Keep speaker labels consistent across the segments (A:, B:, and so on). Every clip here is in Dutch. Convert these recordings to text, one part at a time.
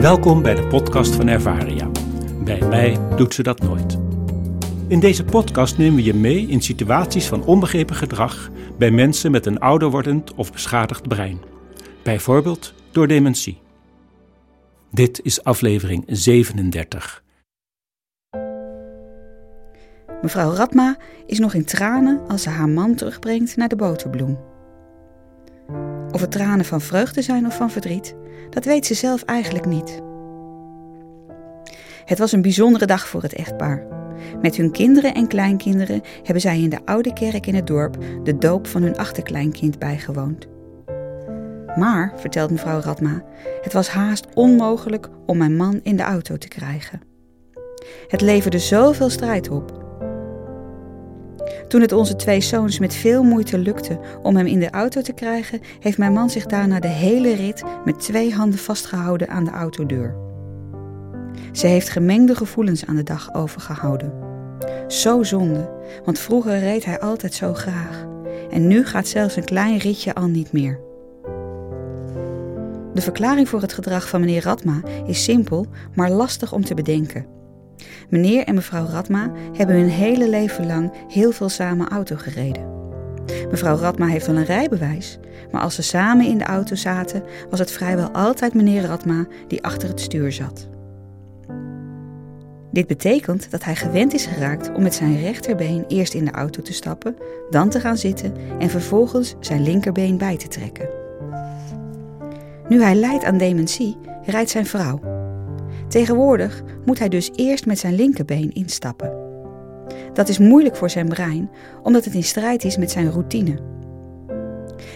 A: Welkom bij de podcast van Ervaria. Bij mij doet ze dat nooit. In deze podcast nemen we je mee in situaties van onbegrepen gedrag bij mensen met een ouder wordend of beschadigd brein. Bijvoorbeeld door dementie. Dit is aflevering 37.
B: Mevrouw Radma is nog in tranen als ze haar man terugbrengt naar de boterbloem. Of het tranen van vreugde zijn of van verdriet, dat weet ze zelf eigenlijk niet. Het was een bijzondere dag voor het echtpaar. Met hun kinderen en kleinkinderen hebben zij in de oude kerk in het dorp de doop van hun achterkleinkind bijgewoond. Maar, vertelt mevrouw Radma, het was haast onmogelijk om mijn man in de auto te krijgen. Het leverde zoveel strijd op. Toen het onze twee zoons met veel moeite lukte om hem in de auto te krijgen, heeft mijn man zich daarna de hele rit met twee handen vastgehouden aan de autodeur. Ze heeft gemengde gevoelens aan de dag overgehouden. Zo zonde, want vroeger reed hij altijd zo graag. En nu gaat zelfs een klein ritje al niet meer. De verklaring voor het gedrag van meneer Radma is simpel, maar lastig om te bedenken. Meneer en mevrouw Radma hebben hun hele leven lang heel veel samen auto gereden. Mevrouw Radma heeft wel een rijbewijs, maar als ze samen in de auto zaten, was het vrijwel altijd meneer Radma die achter het stuur zat. Dit betekent dat hij gewend is geraakt om met zijn rechterbeen eerst in de auto te stappen, dan te gaan zitten en vervolgens zijn linkerbeen bij te trekken. Nu hij lijdt aan dementie, rijdt zijn vrouw. Tegenwoordig moet hij dus eerst met zijn linkerbeen instappen. Dat is moeilijk voor zijn brein, omdat het in strijd is met zijn routine.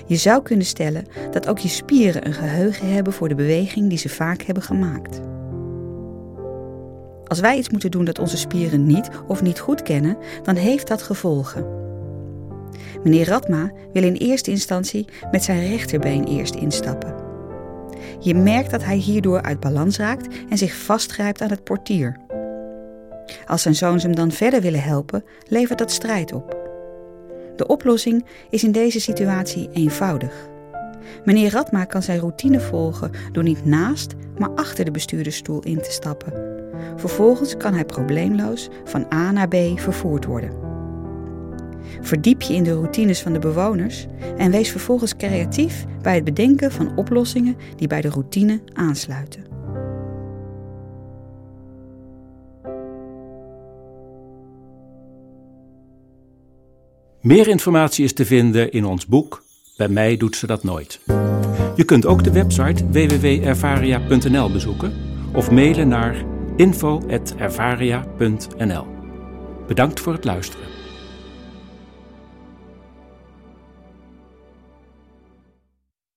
B: Je zou kunnen stellen dat ook je spieren een geheugen hebben voor de beweging die ze vaak hebben gemaakt. Als wij iets moeten doen dat onze spieren niet of niet goed kennen, dan heeft dat gevolgen. Meneer Radma wil in eerste instantie met zijn rechterbeen eerst instappen. Je merkt dat hij hierdoor uit balans raakt en zich vastgrijpt aan het portier. Als zijn zoons hem dan verder willen helpen, levert dat strijd op. De oplossing is in deze situatie eenvoudig. Meneer Radma kan zijn routine volgen door niet naast, maar achter de bestuurdersstoel in te stappen. Vervolgens kan hij probleemloos van A naar B vervoerd worden. Verdiep je in de routines van de bewoners en wees vervolgens creatief bij het bedenken van oplossingen die bij de routine aansluiten.
A: Meer informatie is te vinden in ons boek Bij mij doet ze dat nooit. Je kunt ook de website www.ervaria.nl bezoeken of mailen naar info.ervaria.nl. Bedankt voor het luisteren.